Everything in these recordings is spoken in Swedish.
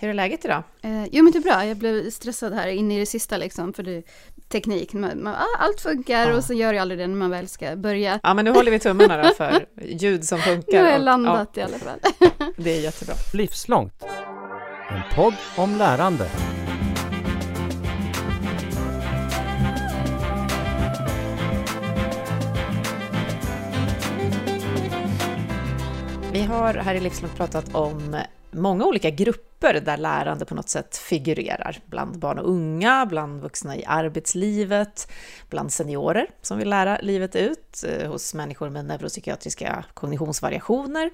Hur är läget idag? Eh, jo men det är bra, jag blev stressad här in i det sista liksom för det, teknik. Man, man, ah, allt funkar ja. och så gör jag aldrig det när man väl ska börja. Ja men nu håller vi tummarna då för ljud som funkar. Nu har jag landat ja, i alla fall. det är jättebra. Livslångt. En podd om lärande. Vi har här i Livslångt pratat om många olika grupper där lärande på något sätt figurerar. Bland barn och unga, bland vuxna i arbetslivet, bland seniorer som vill lära livet ut, eh, hos människor med neuropsykiatriska kognitionsvariationer.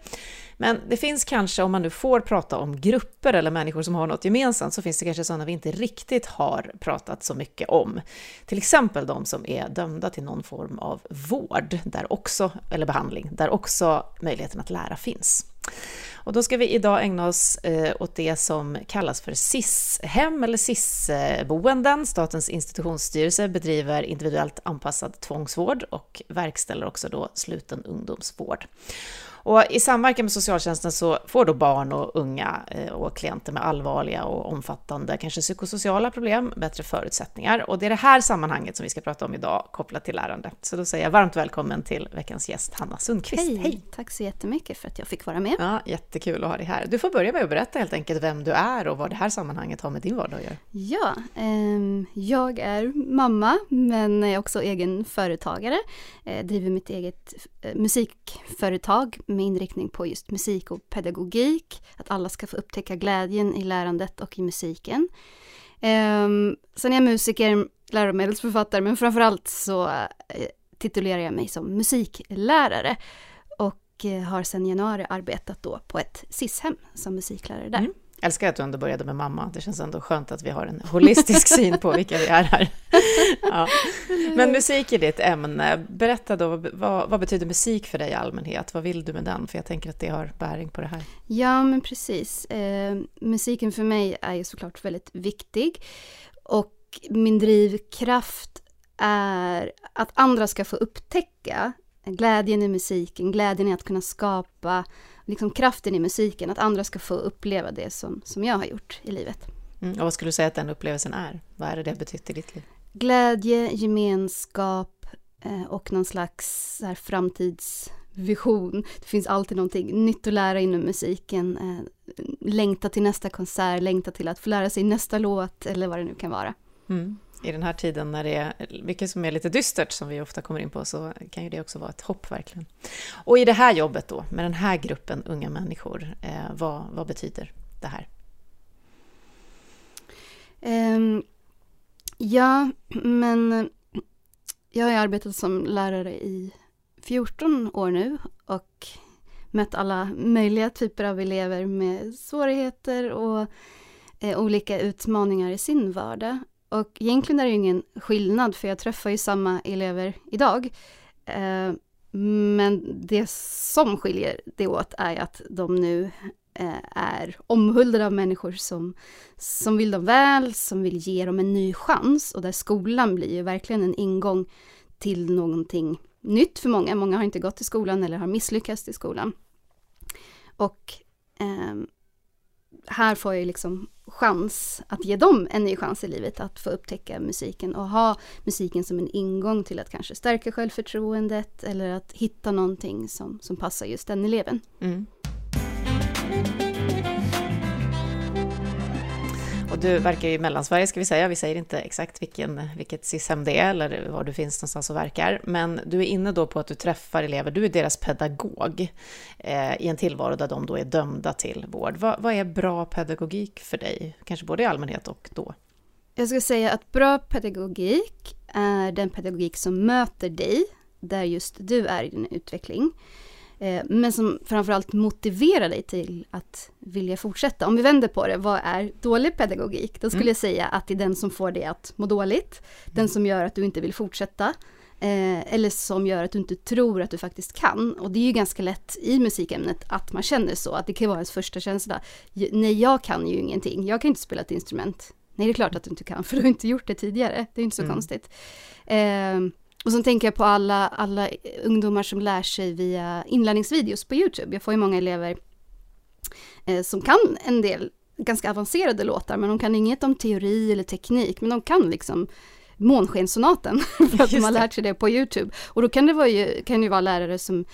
Men det finns kanske, om man nu får prata om grupper eller människor som har något gemensamt, så finns det kanske sådana vi inte riktigt har pratat så mycket om. Till exempel de som är dömda till någon form av vård, där också, eller behandling, där också möjligheten att lära finns. Och då ska vi idag ägna oss eh, åt det som kallas för SIS-hem eller SIS-boenden. Statens institutionsstyrelse bedriver individuellt anpassad tvångsvård och verkställer också då sluten ungdomsvård. Och I samverkan med socialtjänsten så får då barn och unga eh, och klienter med allvarliga och omfattande, kanske psykosociala problem, bättre förutsättningar. Och det är det här sammanhanget som vi ska prata om idag, kopplat till lärande. Så då säger jag varmt välkommen till veckans gäst, Hanna Sundqvist. Hej! Hej. Tack så jättemycket för att jag fick vara med. Ja, jättekul att ha dig här. Du får börja med att berätta helt enkelt vem du är och vad det här sammanhanget har med din vardag att göra. Ja, eh, jag är mamma, men är också egen företagare. Eh, driver mitt eget eh, musikföretag med inriktning på just musik och pedagogik. Att alla ska få upptäcka glädjen i lärandet och i musiken. Um, sen är jag musiker, läromedelsförfattare, men framförallt så eh, titulerar jag mig som musiklärare. Och eh, har sedan januari arbetat då på ett SIS-hem som musiklärare där. Mm älskar att du ändå började med mamma. Det känns ändå skönt att vi har en holistisk syn på vilka vi är här. Ja. Men musik är ditt ämne. Berätta då, vad, vad, betyder musik för dig i allmänhet? Vad vill du med den? För jag tänker att det har bäring på det här. Ja, men precis. Eh, musiken för mig är ju såklart väldigt viktig. Och min drivkraft är att andra ska få upptäcka glädjen i musiken, glädjen i att kunna skapa liksom kraften i musiken, att andra ska få uppleva det som, som jag har gjort i livet. Mm, och vad skulle du säga att den upplevelsen är? Vad är det det har betytt i ditt liv? Glädje, gemenskap eh, och någon slags här, framtidsvision. Det finns alltid någonting nytt att lära inom musiken. Eh, längta till nästa konsert, längta till att få lära sig nästa låt eller vad det nu kan vara. Mm i den här tiden när det är mycket som är lite dystert, som vi ofta kommer in på, så kan ju det också vara ett hopp verkligen. Och i det här jobbet då, med den här gruppen unga människor, eh, vad, vad betyder det här? Um, ja, men jag har arbetat som lärare i 14 år nu och mött alla möjliga typer av elever med svårigheter och eh, olika utmaningar i sin vardag. Och egentligen är det ju ingen skillnad, för jag träffar ju samma elever idag. Eh, men det som skiljer det åt är att de nu eh, är omhuldade av människor som, som vill dem väl, som vill ge dem en ny chans. Och där skolan blir ju verkligen en ingång till någonting nytt för många. Många har inte gått i skolan eller har misslyckats i skolan. Och eh, här får jag liksom chans att ge dem en ny chans i livet att få upptäcka musiken och ha musiken som en ingång till att kanske stärka självförtroendet eller att hitta någonting som, som passar just den eleven. Mm. Och du verkar i Mellansverige ska vi säga, vi säger inte exakt vilken, vilket SIS-hem det är eller var du finns någonstans och verkar. Men du är inne då på att du träffar elever, du är deras pedagog eh, i en tillvaro där de då är dömda till vård. Va, vad är bra pedagogik för dig? Kanske både i allmänhet och då? Jag ska säga att bra pedagogik är den pedagogik som möter dig där just du är i din utveckling. Eh, men som framförallt motiverar dig till att vilja fortsätta. Om vi vänder på det, vad är dålig pedagogik? Då skulle mm. jag säga att det är den som får dig att må dåligt, den som gör att du inte vill fortsätta, eh, eller som gör att du inte tror att du faktiskt kan. Och det är ju ganska lätt i musikämnet att man känner så, att det kan vara ens första känsla. Nej, jag kan ju ingenting, jag kan inte spela ett instrument. Nej, det är klart att du inte kan, för du har inte gjort det tidigare. Det är inte så mm. konstigt. Eh, och så tänker jag på alla, alla ungdomar som lär sig via inlärningsvideos på Youtube. Jag får ju många elever eh, som kan en del ganska avancerade låtar, men de kan inget om teori eller teknik, men de kan liksom Månskenssonaten, för att de har lärt sig det på Youtube. Och då kan det, vara ju, kan ju vara lärare som,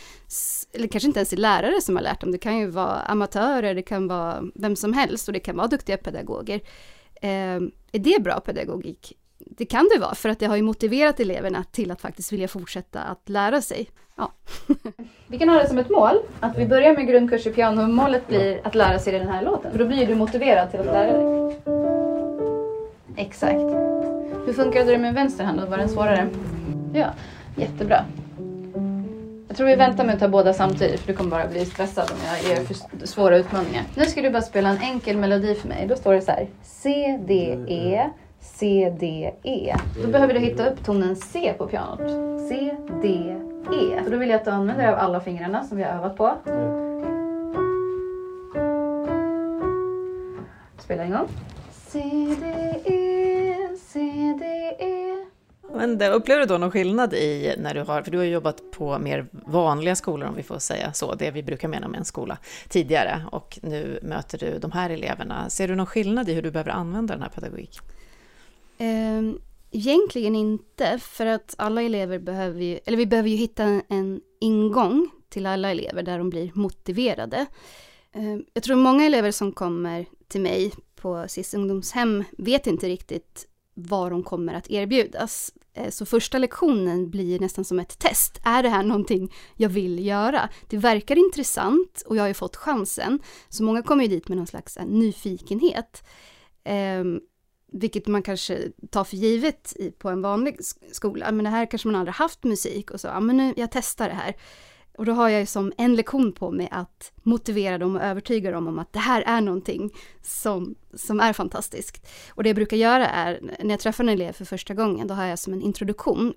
eller kanske inte ens är lärare som har lärt dem, det kan ju vara amatörer, det kan vara vem som helst och det kan vara duktiga pedagoger. Eh, är det bra pedagogik? Det kan det vara, för att det har ju motiverat eleverna till att faktiskt vilja fortsätta att lära sig. Ja. vi kan ha det som ett mål, att vi börjar med grundkurs i piano och målet blir att lära sig den här låten, för då blir du motiverad till att lära dig. Exakt. Hur funkade det med vänster hand? Var den svårare? Ja, jättebra. Jag tror vi väntar med att ta båda samtidigt för du kommer bara bli stressad om jag ger för svåra utmaningar. Nu ska du bara spela en enkel melodi för mig. Då står det så här. C, D, E, C, D, E. Då behöver du hitta upp tonen C på pianot. C, D, E. Så då vill jag att du använder dig av alla fingrarna som vi har övat på. Spela en gång. C, D, E, C, D, E. Men det, upplever du då någon skillnad i när du har, för du har jobbat på mer vanliga skolor om vi får säga så, det vi brukar mena med en skola tidigare och nu möter du de här eleverna. Ser du någon skillnad i hur du behöver använda den här pedagogiken? Ehm, egentligen inte, för att alla elever behöver ju, eller vi behöver ju hitta en, en ingång till alla elever där de blir motiverade. Ehm, jag tror många elever som kommer till mig på SIS ungdomshem vet inte riktigt vad de kommer att erbjudas. Eh, så första lektionen blir nästan som ett test. Är det här någonting jag vill göra? Det verkar intressant och jag har ju fått chansen. Så många kommer ju dit med någon slags eh, nyfikenhet. Ehm, vilket man kanske tar för givet på en vanlig skola. Men det här kanske man aldrig haft musik och så, ja men nu, jag testar det här. Och då har jag ju som en lektion på mig att motivera dem och övertyga dem om att det här är någonting som, som är fantastiskt. Och det jag brukar göra är, när jag träffar en elev för första gången, då har jag som en introduktion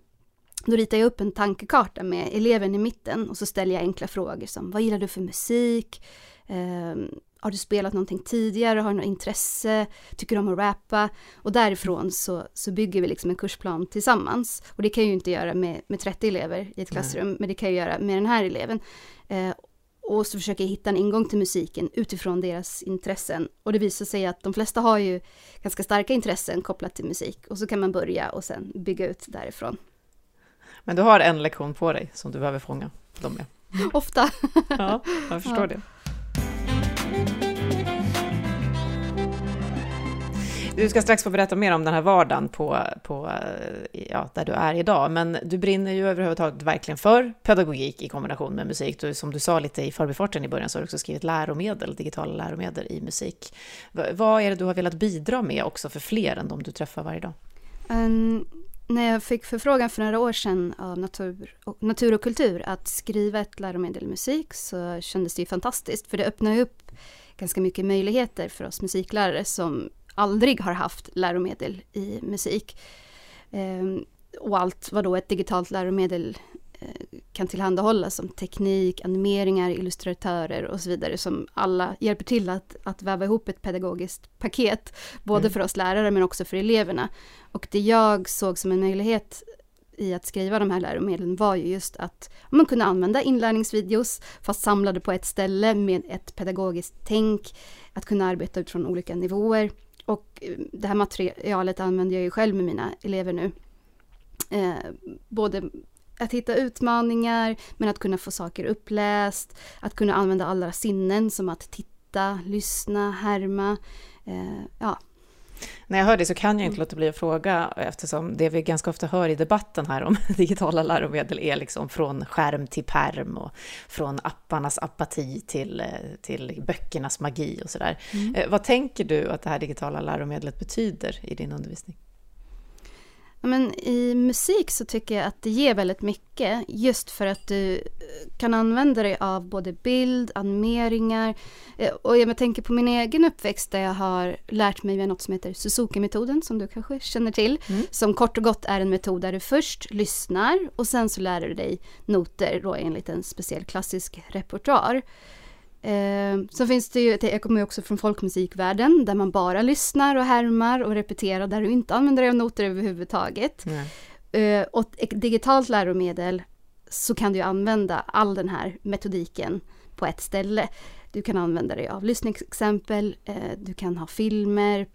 då ritar jag upp en tankekarta med eleven i mitten och så ställer jag enkla frågor som vad gillar du för musik? Eh, har du spelat någonting tidigare? Har du något intresse? Tycker du om att rappa? Och därifrån så, så bygger vi liksom en kursplan tillsammans. Och det kan jag ju inte göra med, med 30 elever i ett klassrum, Nej. men det kan jag göra med den här eleven. Eh, och så försöker jag hitta en ingång till musiken utifrån deras intressen. Och det visar sig att de flesta har ju ganska starka intressen kopplat till musik. Och så kan man börja och sen bygga ut därifrån. Men du har en lektion på dig som du behöver fånga dem med? Ofta. ja, jag förstår ja. det. Du ska strax få berätta mer om den här vardagen på, på, eh, ja, där du är idag, men du brinner ju överhuvudtaget verkligen för pedagogik i kombination med musik. Du, som du sa lite i förbifarten i början så har du också skrivit läromedel, digitala läromedel i musik. V vad är det du har velat bidra med också för fler än de du träffar varje dag? Um, när jag fick förfrågan för några år sedan av Natur och, natur och kultur att skriva ett läromedel i musik så kändes det ju fantastiskt, för det öppnar ju upp ganska mycket möjligheter för oss musiklärare som aldrig har haft läromedel i musik. Ehm, och allt vad då ett digitalt läromedel eh, kan tillhandahålla som teknik, animeringar, illustratörer och så vidare som alla hjälper till att, att väva ihop ett pedagogiskt paket, både mm. för oss lärare men också för eleverna. Och det jag såg som en möjlighet i att skriva de här läromedlen var ju just att man kunde använda inlärningsvideos fast samlade på ett ställe med ett pedagogiskt tänk, att kunna arbeta utifrån olika nivåer. Och eh, det här materialet använder jag ju själv med mina elever nu. Eh, både att hitta utmaningar, men att kunna få saker uppläst, att kunna använda alla sinnen som att titta, lyssna, härma. Eh, ja, när jag hör det så kan jag inte låta bli att fråga, eftersom det vi ganska ofta hör i debatten här om digitala läromedel är liksom från skärm till perm och från apparnas apati till, till böckernas magi och sådär. Mm. Eh, vad tänker du att det här digitala läromedlet betyder i din undervisning? Men I musik så tycker jag att det ger väldigt mycket just för att du eh, kan använda dig av både bild, animeringar eh, och jag tänker på min egen uppväxt där jag har lärt mig något som heter Suzuki-metoden som du kanske känner till. Mm. Som kort och gott är en metod där du först lyssnar och sen så lär du dig noter då enligt en speciell klassisk repertoar. Eh, så finns det ju, jag kommer ju också från folkmusikvärlden där man bara lyssnar och härmar och repeterar där du inte använder dig av noter överhuvudtaget. Eh, och ett digitalt läromedel så kan du använda all den här metodiken på ett ställe. Du kan använda dig av lyssningsexempel, eh, du kan ha filmer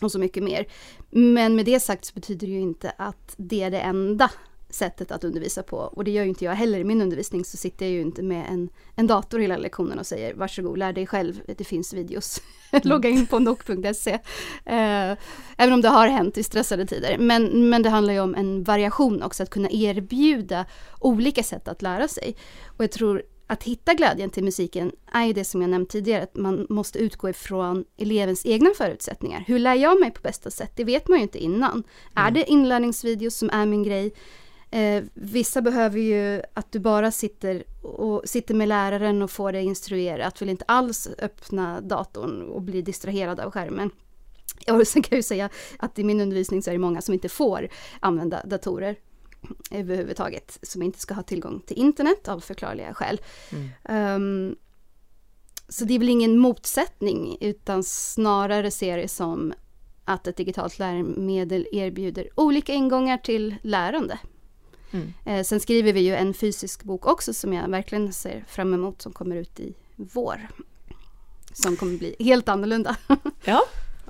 och så mycket mer. Men med det sagt så betyder det ju inte att det är det enda sättet att undervisa på. Och det gör ju inte jag heller i min undervisning, så sitter jag ju inte med en, en dator hela lektionen och säger varsågod, lär dig själv, det finns videos. Logga in på nok.se. Eh, även om det har hänt i stressade tider. Men, men det handlar ju om en variation också, att kunna erbjuda olika sätt att lära sig. Och jag tror att hitta glädjen till musiken är ju det som jag nämnt tidigare, att man måste utgå ifrån elevens egna förutsättningar. Hur lär jag mig på bästa sätt? Det vet man ju inte innan. Mm. Är det inlärningsvideos som är min grej? Eh, vissa behöver ju att du bara sitter, och, sitter med läraren och får dig instruerat, vill inte alls öppna datorn och bli distraherad av skärmen. Och sen kan jag ju säga att i min undervisning så är det många som inte får använda datorer överhuvudtaget, som inte ska ha tillgång till internet av förklarliga skäl. Mm. Um, så det är väl ingen motsättning, utan snarare ser det som att ett digitalt läromedel erbjuder olika ingångar till lärande. Mm. Eh, sen skriver vi ju en fysisk bok också som jag verkligen ser fram emot som kommer ut i vår. Som kommer bli helt annorlunda. ja,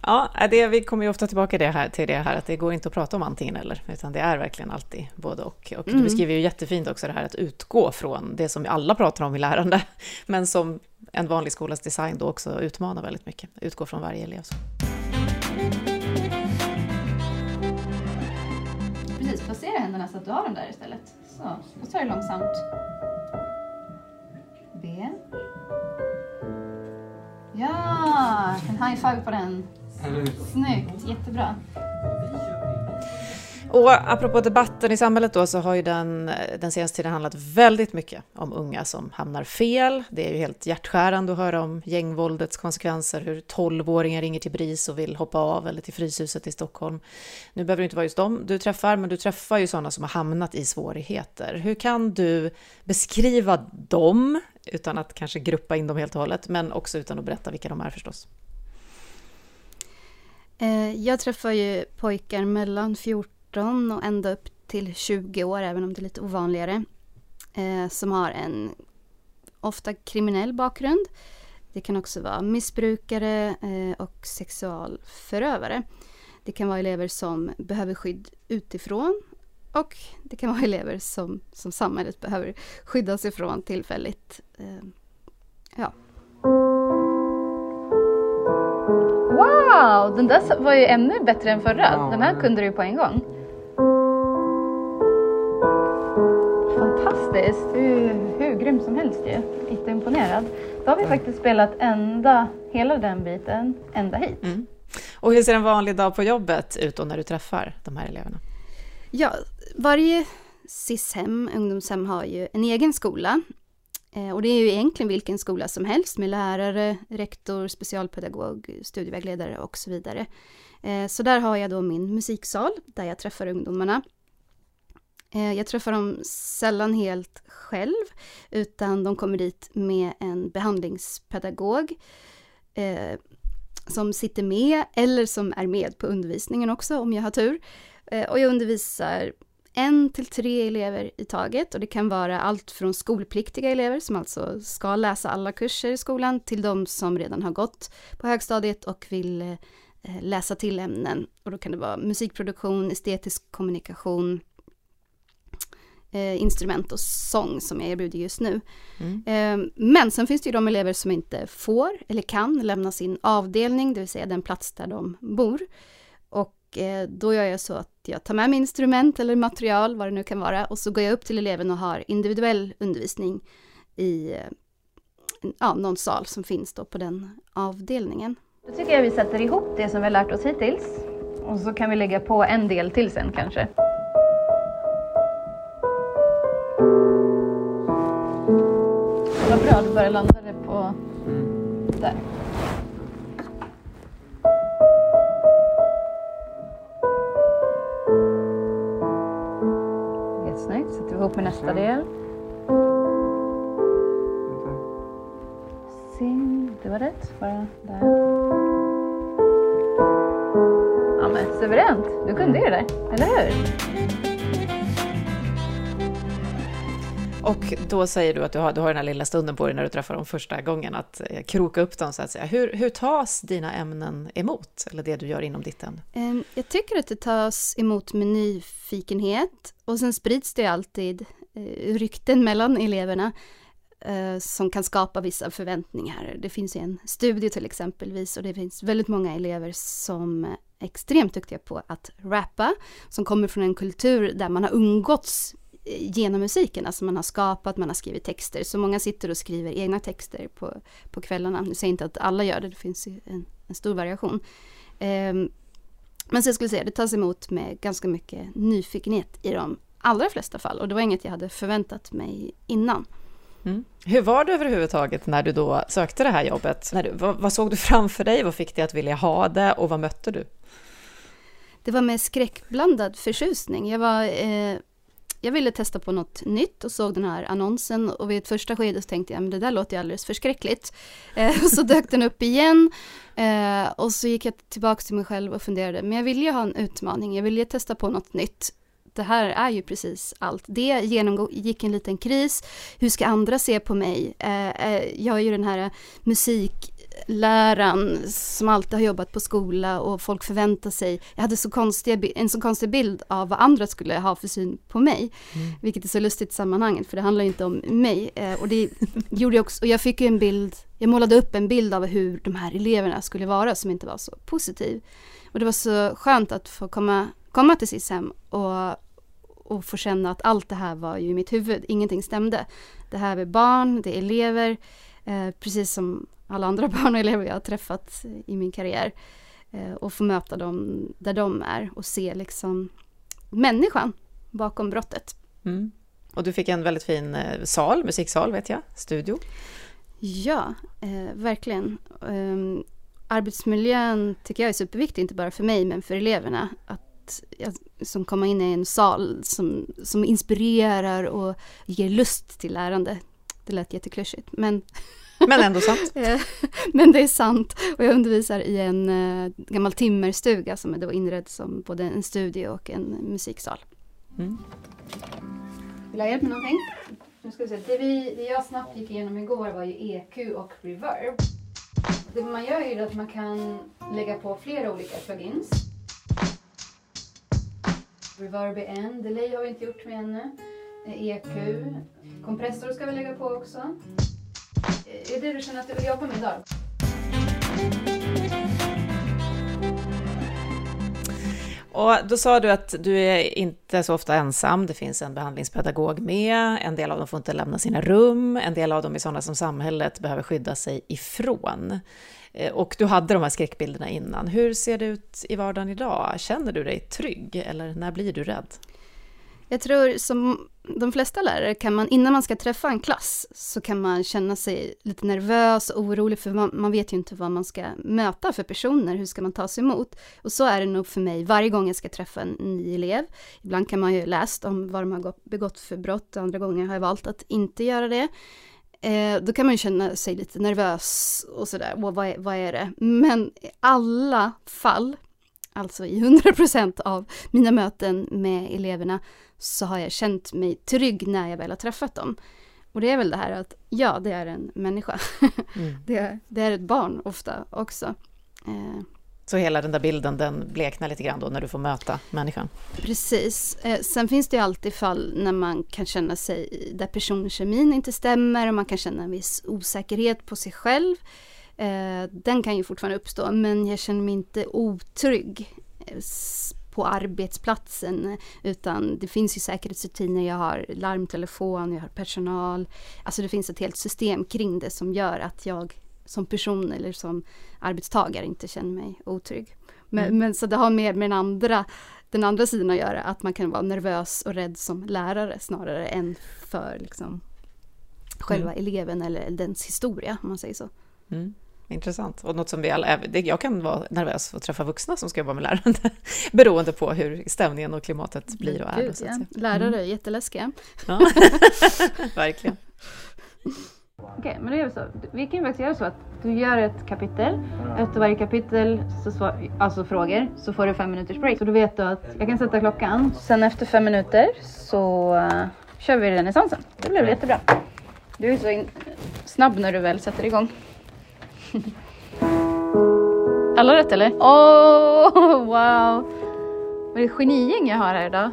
ja det, vi kommer ju ofta tillbaka det här, till det här att det går inte att prata om antingen eller, utan det är verkligen alltid både och. Och mm. du beskriver ju jättefint också det här att utgå från det som vi alla pratar om i lärande, men som en vanlig skolas design då också utmanar väldigt mycket. Utgå från varje elev. Placera händerna så att du har dem där istället. Så, och tar det långsamt. Ben. Ja, en high five på den. Snyggt, jättebra. Och apropå debatten i samhället då så har ju den, den senaste tiden handlat väldigt mycket om unga som hamnar fel. Det är ju helt hjärtskärande att höra om gängvåldets konsekvenser, hur 12-åringar ringer till BRIS och vill hoppa av eller till Fryshuset i Stockholm. Nu behöver det inte vara just dem du träffar, men du träffar ju sådana som har hamnat i svårigheter. Hur kan du beskriva dem, utan att kanske gruppa in dem helt och hållet, men också utan att berätta vilka de är förstås? Eh, jag träffar ju pojkar mellan 14 18 och ända upp till 20 år, även om det är lite ovanligare, eh, som har en ofta kriminell bakgrund. Det kan också vara missbrukare eh, och sexualförövare. Det kan vara elever som behöver skydd utifrån och det kan vara elever som, som samhället behöver skyddas ifrån tillfälligt. Eh, ja. Wow! Den där var ju ännu bättre än förra. Den här kunde du ju på en gång. Fantastiskt. Du är hur grym som helst ju. Jätteimponerad. Då har vi faktiskt spelat ända, hela den biten, ända hit. Mm. Och hur ser en vanlig dag på jobbet ut då när du träffar de här eleverna? Ja, varje SIS-hem, ungdomshem, har ju en egen skola. Eh, och det är ju egentligen vilken skola som helst med lärare, rektor, specialpedagog, studievägledare och så vidare. Eh, så där har jag då min musiksal där jag träffar ungdomarna. Eh, jag träffar dem sällan helt själv, utan de kommer dit med en behandlingspedagog eh, som sitter med eller som är med på undervisningen också om jag har tur. Eh, och jag undervisar en till tre elever i taget och det kan vara allt från skolpliktiga elever som alltså ska läsa alla kurser i skolan till de som redan har gått på högstadiet och vill eh, läsa till ämnen. Och då kan det vara musikproduktion, estetisk kommunikation, eh, instrument och sång som jag erbjuder just nu. Mm. Eh, men sen finns det ju de elever som inte får eller kan lämna sin avdelning, det vill säga den plats där de bor. Och eh, då gör jag så att jag tar med mig instrument eller material, vad det nu kan vara, och så går jag upp till eleven och har individuell undervisning i eh, ja, någon sal som finns då på den avdelningen. Då tycker jag vi sätter ihop det som vi har lärt oss hittills och så kan vi lägga på en del till sen kanske. Vad bra, du börjar landa det på där. Jättesnyggt, sätter vi ihop med nästa del. Det var rätt. Bara där. Ja men suveränt, du kunde ju det där, eller hur? Och då säger du att du har, du har den här lilla stunden på dig när du träffar dem första gången att eh, kroka upp dem så att säga. Hur, hur tas dina ämnen emot, eller det du gör inom ditt ämne? Ehm, jag tycker att det tas emot med nyfikenhet och sen sprids det alltid eh, rykten mellan eleverna eh, som kan skapa vissa förväntningar. Det finns ju en studie till exempelvis och det finns väldigt många elever som är extremt duktiga på att rappa, som kommer från en kultur där man har umgåtts genom musiken, alltså man har skapat, man har skrivit texter. Så många sitter och skriver egna texter på, på kvällarna. Nu säger jag inte att alla gör det, det finns en, en stor variation. Ehm, men så jag skulle säga, det tas emot med ganska mycket nyfikenhet i de allra flesta fall. Och det var inget jag hade förväntat mig innan. Mm. Hur var det överhuvudtaget när du då sökte det här jobbet? När du, vad, vad såg du framför dig? Vad fick dig att vilja ha det och vad mötte du? Det var med skräckblandad förtjusning. Jag, var, eh, jag ville testa på något nytt och såg den här annonsen och vid ett första skede så tänkte jag, men det där låter ju alldeles förskräckligt. Eh, och så dök den upp igen eh, och så gick jag tillbaka till mig själv och funderade, men jag ville ju ha en utmaning, jag ville ju testa på något nytt. Det här är ju precis allt. Det genomgick en liten kris. Hur ska andra se på mig? Eh, eh, jag är ju den här musik, musikläraren som alltid har jobbat på skola och folk förväntar sig. Jag hade så konstiga, en så konstig bild av vad andra skulle ha för syn på mig. Vilket är så lustigt i sammanhanget för det handlar ju inte om mig. Eh, och det gjorde jag också. Och jag fick ju en bild, jag målade upp en bild av hur de här eleverna skulle vara som inte var så positiv. Och det var så skönt att få komma, komma till SIS-hem och, och få känna att allt det här var ju i mitt huvud, ingenting stämde. Det här är barn, det är elever, eh, precis som alla andra barn och elever jag har träffat i min karriär. Eh, och få möta dem där de är och se liksom människan bakom brottet. Mm. Och du fick en väldigt fin eh, sal, musiksal vet jag, studio. Ja, eh, verkligen. Um, arbetsmiljön tycker jag är superviktig, inte bara för mig men för eleverna. Att jag, som kommer in i en sal som, som inspirerar och ger lust till lärande. Det lät jätteklyschigt, men, Men ändå sant. eh, men det är sant. Och jag undervisar i en eh, gammal timmerstuga som är då inredd som både en studio och en musiksal. Mm. Vill du ha hjälp med någonting? Nu ska vi se. Det, vi, det jag snabbt gick igenom igår var ju EQ och reverb. Det man gör är att man kan lägga på flera olika plugins. Reverb är en, delay har vi inte gjort med ännu. Eh, EQ. Kompressor ska vi lägga på också. Eh, är det du känner att du vill jobba med idag? Och då sa du att du är inte så ofta ensam, det finns en behandlingspedagog med, en del av dem får inte lämna sina rum, en del av dem är sådana som samhället behöver skydda sig ifrån. Eh, och du hade de här skräckbilderna innan. Hur ser det ut i vardagen idag? Känner du dig trygg eller när blir du rädd? Jag tror som de flesta lärare kan man, innan man ska träffa en klass, så kan man känna sig lite nervös och orolig för man, man vet ju inte vad man ska möta för personer, hur ska man ta sig emot? Och så är det nog för mig varje gång jag ska träffa en ny elev. Ibland kan man ju läst om vad de har begått för brott, andra gånger har jag valt att inte göra det. Eh, då kan man ju känna sig lite nervös och sådär, och vad är, vad är det? Men i alla fall, alltså i 100% av mina möten med eleverna, så har jag känt mig trygg när jag väl har träffat dem. Och det är väl det här att, ja, det är en människa. Mm. det, är, det är ett barn ofta också. Eh, Så hela den där bilden, den bleknar lite grann då när du får möta människan. Precis. Eh, sen finns det ju alltid fall när man kan känna sig där personkemin inte stämmer och man kan känna en viss osäkerhet på sig själv. Eh, den kan ju fortfarande uppstå men jag känner mig inte otrygg eh, på arbetsplatsen utan det finns ju säkerhetsrutiner, jag har larmtelefon, jag har personal. Alltså det finns ett helt system kring det som gör att jag som person eller som arbetstagare inte känner mig otrygg. Men, Mm. men så det har mer med den andra den andra sidan att göra, att man kan vara nervös och rädd som lärare snarare än för liksom, själva eleven eller dens historia, om man säger så. Mm. Intressant. Och något som vi alla, jag kan vara nervös för att träffa vuxna som ska jobba med lärande, beroende på hur stämningen och klimatet blir och är. då, Gud, så att ja. Lärare är jätteläskiga. Ja. Verkligen. Okej, men det är så. Vi kan ju faktiskt göra så att du gör ett kapitel. Efter varje kapitel, så svar, alltså frågor, så får du fem minuters break. Så då vet du att jag kan sätta klockan. Sen efter fem minuter så, kör vi renässansen. Det blev jättebra. Du är så snabb när du väl sätter igång. Alla rätt eller? Åh, oh, wow! Vad är det genigäng jag har här idag?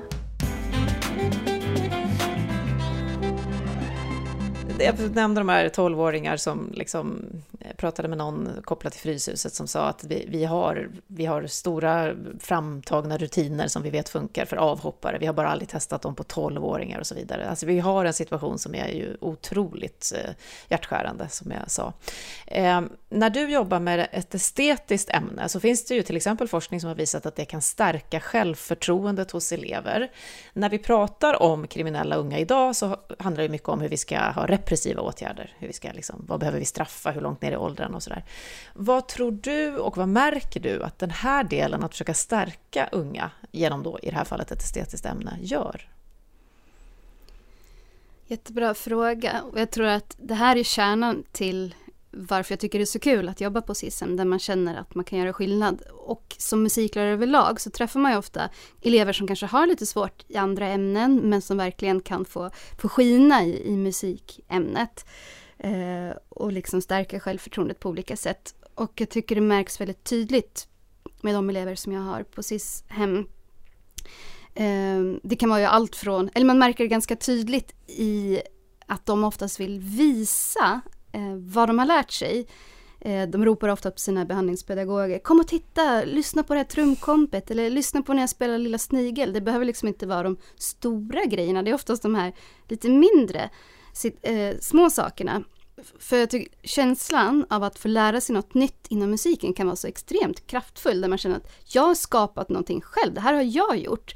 Jag nämnde de här 12-åringar som liksom Eh, pratade med någon kopplat till Fryshuset som sa att vi, vi, har, vi har stora framtagna rutiner som vi vet funkar för avhoppare. Vi har bara aldrig testat dem på 12-åringar och så vidare. Alltså vi har en situation som är ju otroligt eh, hjärtskärande, som jag sa. Eh, när du jobbar med ett estetiskt ämne så finns det ju till exempel forskning som har visat att det kan stärka självförtroendet hos elever. När vi pratar om kriminella unga idag så handlar det mycket om hur vi ska ha repressiva åtgärder. Hur vi ska liksom, vad behöver vi straffa, hur långt ner i åldrarna och sådär. Vad tror du och vad märker du att den här delen, att försöka stärka unga genom då i det här fallet ett estetiskt ämne, gör? Jättebra fråga. Och jag tror att det här är kärnan till varför jag tycker det är så kul att jobba på SISM, där man känner att man kan göra skillnad. Och som musiklärare överlag så träffar man ju ofta elever som kanske har lite svårt i andra ämnen, men som verkligen kan få, få skina i, i musikämnet. Eh, och liksom stärka självförtroendet på olika sätt. Och jag tycker det märks väldigt tydligt med de elever som jag har på SIS-hem. Eh, det kan vara ju allt från, eller man märker det ganska tydligt i att de oftast vill visa eh, vad de har lärt sig. Eh, de ropar ofta på sina behandlingspedagoger, kom och titta, lyssna på det här trumkompet eller lyssna på när jag spelar Lilla Snigel. Det behöver liksom inte vara de stora grejerna, det är oftast de här lite mindre Eh, små sakerna. För jag tycker känslan av att få lära sig något nytt inom musiken kan vara så extremt kraftfull, där man känner att jag har skapat någonting själv, det här har jag gjort.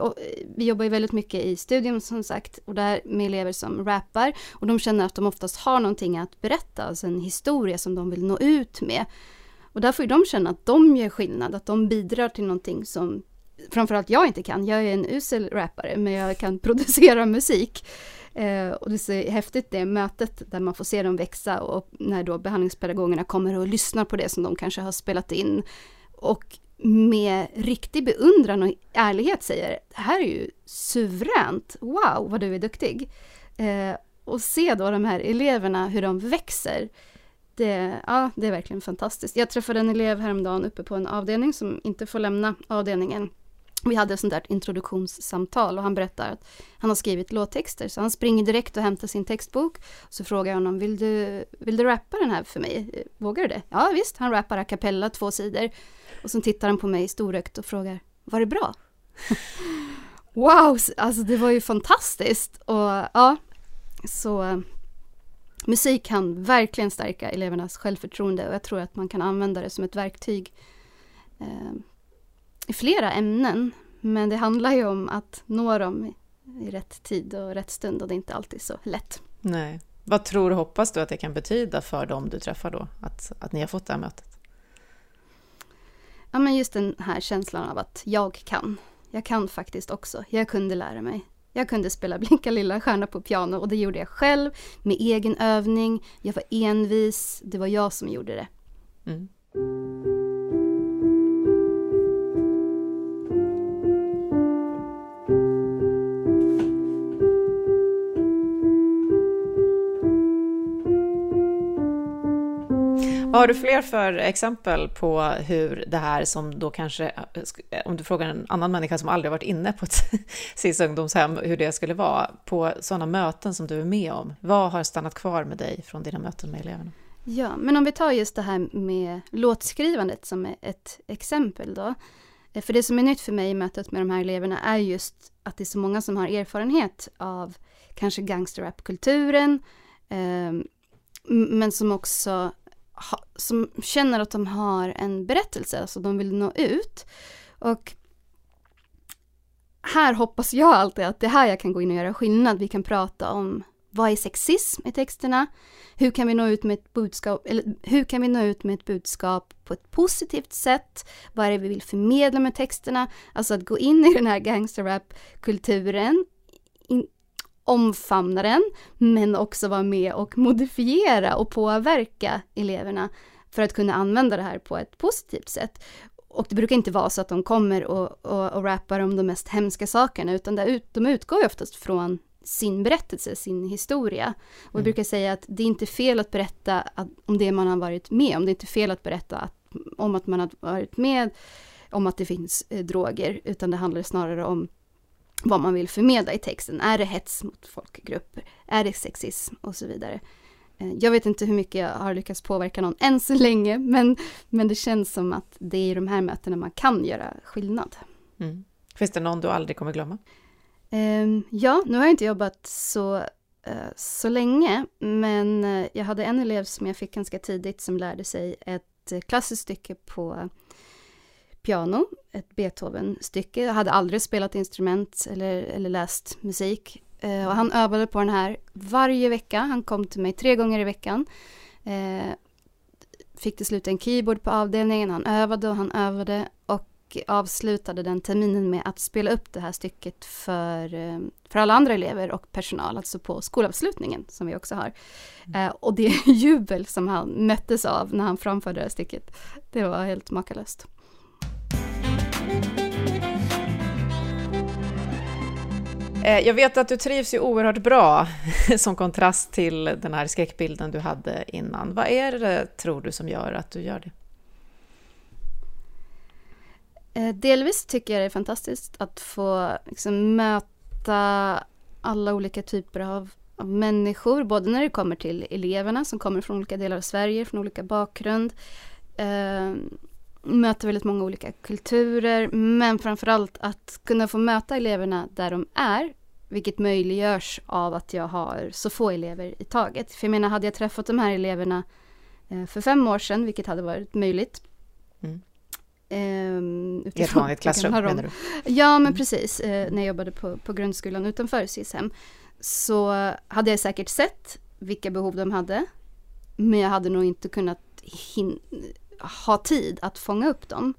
Och eh, vi jobbar ju väldigt mycket i studion som sagt och där med elever som rappar och de känner att de oftast har någonting att berätta, alltså en historia som de vill nå ut med. Och där får ju de känna att de gör skillnad, att de bidrar till någonting som framförallt jag inte kan. Jag är en usel rappare men jag kan producera musik. Eh, och det är så häftigt det mötet där man får se dem växa och när då behandlingspedagogerna kommer och lyssnar på det som de kanske har spelat in. Och med riktig beundran och ärlighet säger det här är ju suveränt, wow vad du är duktig. Eh, och se då de här eleverna, hur de växer. Det, ja, det är verkligen fantastiskt. Jag träffade en elev häromdagen uppe på en avdelning som inte får lämna avdelningen. Vi hade ett sånt där introduktionssamtal och han berättar att han har skrivit låttexter så han springer direkt och hämtar sin textbok. Så frågar jag honom, vill du, vill du rappa den här för mig? Vågar du det? Ja visst, han rappar a cappella, två sidor. Och så tittar han på mig storögt och frågar, var det bra? wow, alltså det var ju fantastiskt. Och ja, så eh, musik kan verkligen stärka elevernas självförtroende och jag tror att man kan använda det som ett verktyg eh, flera ämnen. Men det handlar ju om att nå dem i, i rätt tid och rätt stund och det är inte alltid så lätt. Nej. Vad tror och hoppas du att det kan betyda för dem du träffar då, att, att ni har fått det här mötet? Ja, men just den här känslan av att jag kan. Jag kan faktiskt också. Jag kunde lära mig. Jag kunde spela Blinka lilla stjärna på piano och det gjorde jag själv med egen övning. Jag var envis. Det var jag som gjorde det. Mm. Har du fler för exempel på hur det här som då kanske, eh, om du frågar en annan människa som aldrig varit inne på ett SIS ungdomshem, hur det skulle vara, på sådana möten som du är med om? Vad har stannat kvar med dig från dina möten med eleverna? Ja, men om vi tar just det här med låtskrivandet som är ett exempel då. Eh, för det som är nytt för mig i mötet med de här eleverna är just att det är så många som har erfarenhet av kanske gangsterrapkulturen, eh, men som också ha, som känner att de har en berättelse, alltså de vill nå ut. Och här hoppas jag alltid att det här jag kan gå in och göra skillnad. Vi kan prata om vad är sexism i texterna? Hur kan vi nå ut med ett budskap, eller hur kan vi nå ut med ett budskap på ett positivt sätt? Vad är det vi vill förmedla med texterna? Alltså att gå in i den här gangsterrap-kulturen, omfamna den, men också vara med och modifiera och påverka eleverna för att kunna använda det här på ett positivt sätt. Och det brukar inte vara så att de kommer och, och, och rappar om de mest hemska sakerna, utan det, de utgår ju oftast från sin berättelse, sin historia. Och jag Mm. brukar säga att det är inte fel att berätta att, om det man har varit med om. Det är inte fel att berätta att, om att man har varit med om att det finns eh, droger, utan det handlar snarare om vad man vill förmedla i texten. Är det hets mot folkgrupper? Är det sexism? Och så vidare. Eh, Jag vet inte hur mycket jag har lyckats påverka någon än så länge, men, men det känns som att det är i de här mötena man kan göra skillnad. Mm. Finns det någon du aldrig kommer glömma? Ehm, ja, nu har jag inte jobbat så, eh, så länge, men eh, jag hade en elev som jag fick ganska tidigt som lärde sig ett klassiskt stycke på piano, ett Beethoven-stycke. Jag hade aldrig spelat instrument eller, eller läst musik. Eh, och han övade på den här varje vecka. Han kom till mig tre gånger i veckan. Eh, fick till slut en keyboard på avdelningen. Han övade och han övade. Och avslutade den terminen med att spela upp det här stycket för, eh, för alla andra elever och personal, alltså på skolavslutningen som vi också har. Eh, och det jubel som han möttes av när han framförde det här stycket, det var helt makalöst. Eh, jag vet att du trivs ju oerhört bra som kontrast till den här skräckbilden du hade innan. Vad är det, tror du, som gör att du gör det? Eh, delvis tycker jag det är fantastiskt att få liksom, möta alla olika typer av, av människor, både när det kommer till eleverna som kommer från olika delar av Sverige, från olika bakgrund. Eh, Möter väldigt många olika kulturer, men framförallt att kunna få möta eleverna där de är, vilket möjliggörs av att jag har så få elever i taget. För jag menar, hade jag träffat de här eleverna eh, för fem år sedan, vilket hade varit möjligt, Mm. ehm, I ett utifrån vanligt klassrum, menar du? Ja, men Mm. precis. Eh, när jag jobbade på, på grundskolan utanför SISM så hade jag säkert sett vilka behov de hade. Men jag hade nog inte kunnat hin- ha tid att fånga upp dem.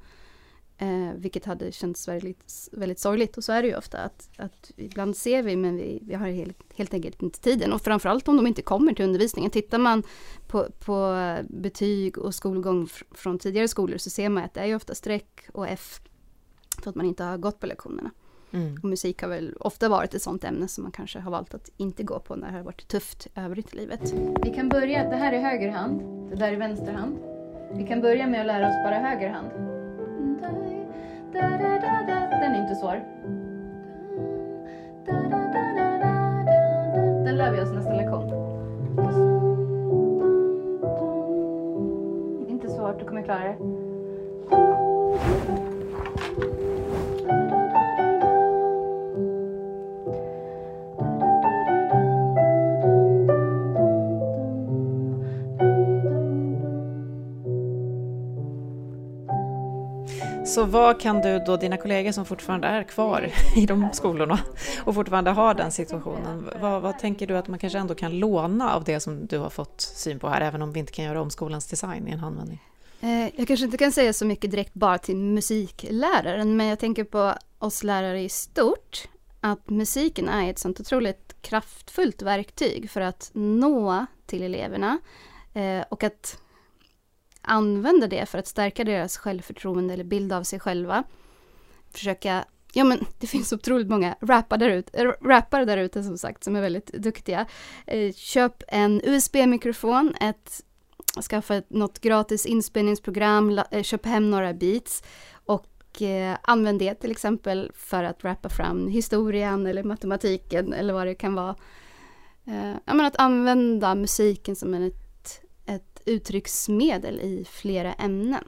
Eh, vilket hade känts väldigt, väldigt sorgligt. Och så är det ju ofta att, att ibland ser vi men vi, vi har helt, helt enkelt inte tiden. Och framförallt om de inte kommer till undervisningen. Tittar man på, på betyg och skolgång fr- från tidigare skolor så ser man att det är ju ofta streck och F för att man inte har gått på lektionerna. Mm. Och musik har väl ofta varit ett sånt ämne som man kanske har valt att inte gå på när det har varit tufft övrigt i livet. Vi kan börja, det här är höger hand, det där är vänster hand. Vi kan börja med att lära oss bara höger hand. Den är inte svår. Den lär vi oss nästa lektion. Inte svårt, du kommer klara det. Så vad kan du då, dina kollegor som fortfarande är kvar i de skolorna och fortfarande har den situationen, vad, vad tänker du att man kanske ändå kan låna av det som du har fått syn på här, även om vi inte kan göra om skolans design i en handvändning? Eh, jag kanske inte kan säga så mycket direkt bara till musikläraren, men jag tänker på oss lärare i stort. Att musiken är ett sånt otroligt kraftfullt verktyg för att nå till eleverna. Eh, och att använda det för att stärka deras självförtroende eller bild av sig själva. Försöka, ja men det finns otroligt många rappare där ute, rappare där ute som sagt som är väldigt duktiga. Eh, köp en USB-mikrofon, ett skaffa något gratis inspelningsprogram, eh, köp hem några beats och eh, använd det till exempel för att rappa fram historien eller matematiken eller vad det kan vara. Eh, ja, men att använda musiken som en, ett uttrycksmedel i flera ämnen.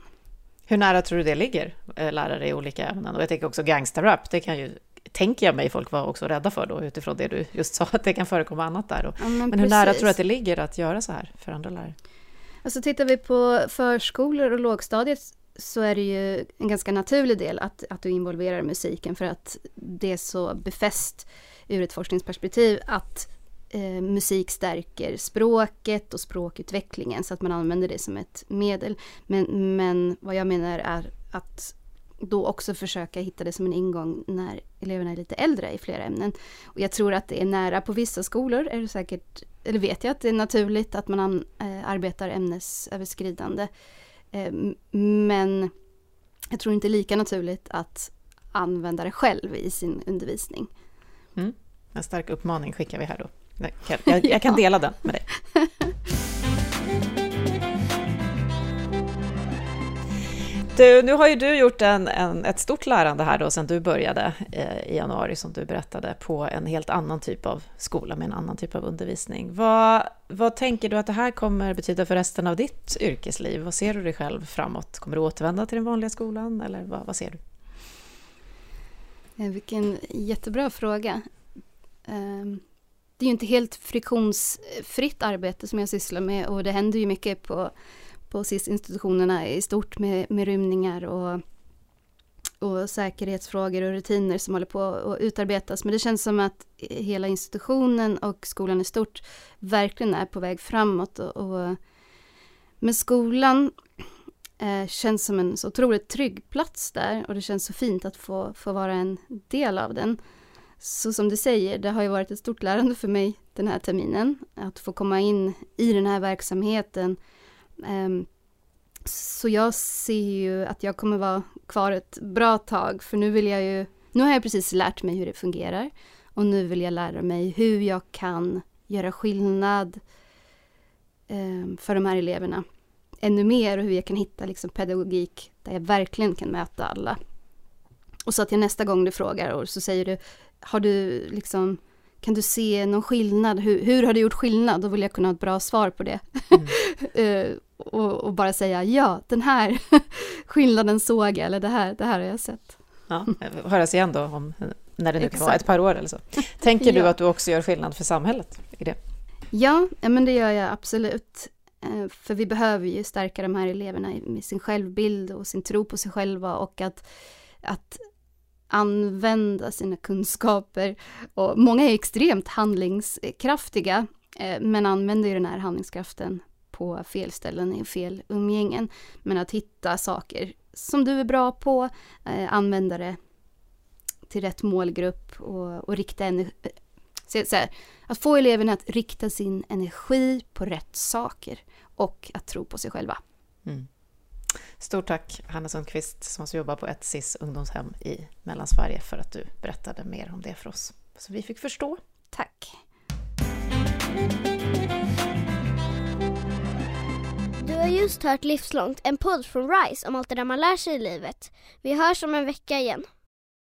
Hur nära tror du det ligger, eh, lärare i olika ämnen? Och jag tänker också gangsterrap, det kan ju, tänker jag mig, folk vara också rädda för då, utifrån det du just sa, att det kan förekomma annat där. Ja, men hur nära tror du att det ligger att göra så här för andra lärare? Alltså tittar vi på förskolor och lågstadiet så är det ju en ganska naturlig del att, att du involverar musiken för att det är så befäst ur ett forskningsperspektiv att eh, musik stärker språket och språkutvecklingen så att man använder det som ett medel. Men, men vad jag menar är att då också försöka hitta det som en ingång när eleverna är lite äldre i flera ämnen. Och jag tror att det är nära, på vissa skolor är det säkert, eller vet jag att det är naturligt att man an, eh, arbetar ämnesöverskridande. Eh, men jag tror inte lika naturligt att använda det själv i sin undervisning. Mm. En stark uppmaning skickar vi här då. Jag, jag kan dela den med dig. Du, nu har ju du gjort en, en, ett stort lärande här då sen du började eh, i januari som du berättade på en helt annan typ av skola med en annan typ av undervisning. Vad, vad tänker du att det här kommer betyda för resten av ditt yrkesliv? Vad ser du dig själv framåt? Kommer du återvända till den vanliga skolan eller vad, vad ser du? Eh, vilken jättebra fråga. Ehm, det är ju inte helt friktionsfritt arbete som jag sysslar med och det händer ju mycket på på SIS-institutionerna i stort med, med rymningar och, och säkerhetsfrågor och rutiner som håller på att utarbetas. Men det känns som att hela institutionen och skolan i stort verkligen är på väg framåt. Och, och men skolan eh, känns som en så otroligt trygg plats där och det känns så fint att få, få vara en del av den. Så som du säger, det har ju varit ett stort lärande för mig den här terminen. Att få komma in i den här verksamheten, ehm, så jag ser ju att jag kommer vara kvar ett bra tag, för nu vill jag ju... Nu har jag precis lärt mig hur det fungerar och nu vill jag lära mig hur jag kan göra skillnad ehm, för de här eleverna ännu mer och hur jag kan hitta liksom, pedagogik där jag verkligen kan möta alla. Och så att jag nästa gång du frågar och så säger du, har du liksom kan du se någon skillnad? Hur, hur, har du gjort skillnad? Då vill jag kunna ha ett bra svar på det. Mm. uh, och, och, bara säga ja, den här skillnaden såg jag, eller det här, det här har jag sett. Ja, höras igen då, om, när det nu kan vara ett par år eller så. Tänker du ja. att du också gör skillnad för samhället i det? Ja, men det gör jag absolut. Eh, för vi behöver ju stärka de här eleverna med sin självbild och sin tro på sig själva och att, att använda sina kunskaper. Och många är extremt handlingskraftiga, eh, men använder ju den här handlingskraften på fel ställen, i fel umgängen. Men att hitta saker som du är bra på, eh, använda det till rätt målgrupp och, och rikta energi. Eh, så, så här, att få eleverna att rikta sin energi på rätt saker och att tro på sig själva. Mm. Stort tack Hanna Sundqvist som också jobbar på ett SIS ungdomshem i Mellansverige för att du berättade mer om det för oss. Så vi fick förstå. Tack. Du har just hört Livslångt, en podd från RISE om allt det där man lär sig i livet. Vi hörs om en vecka igen.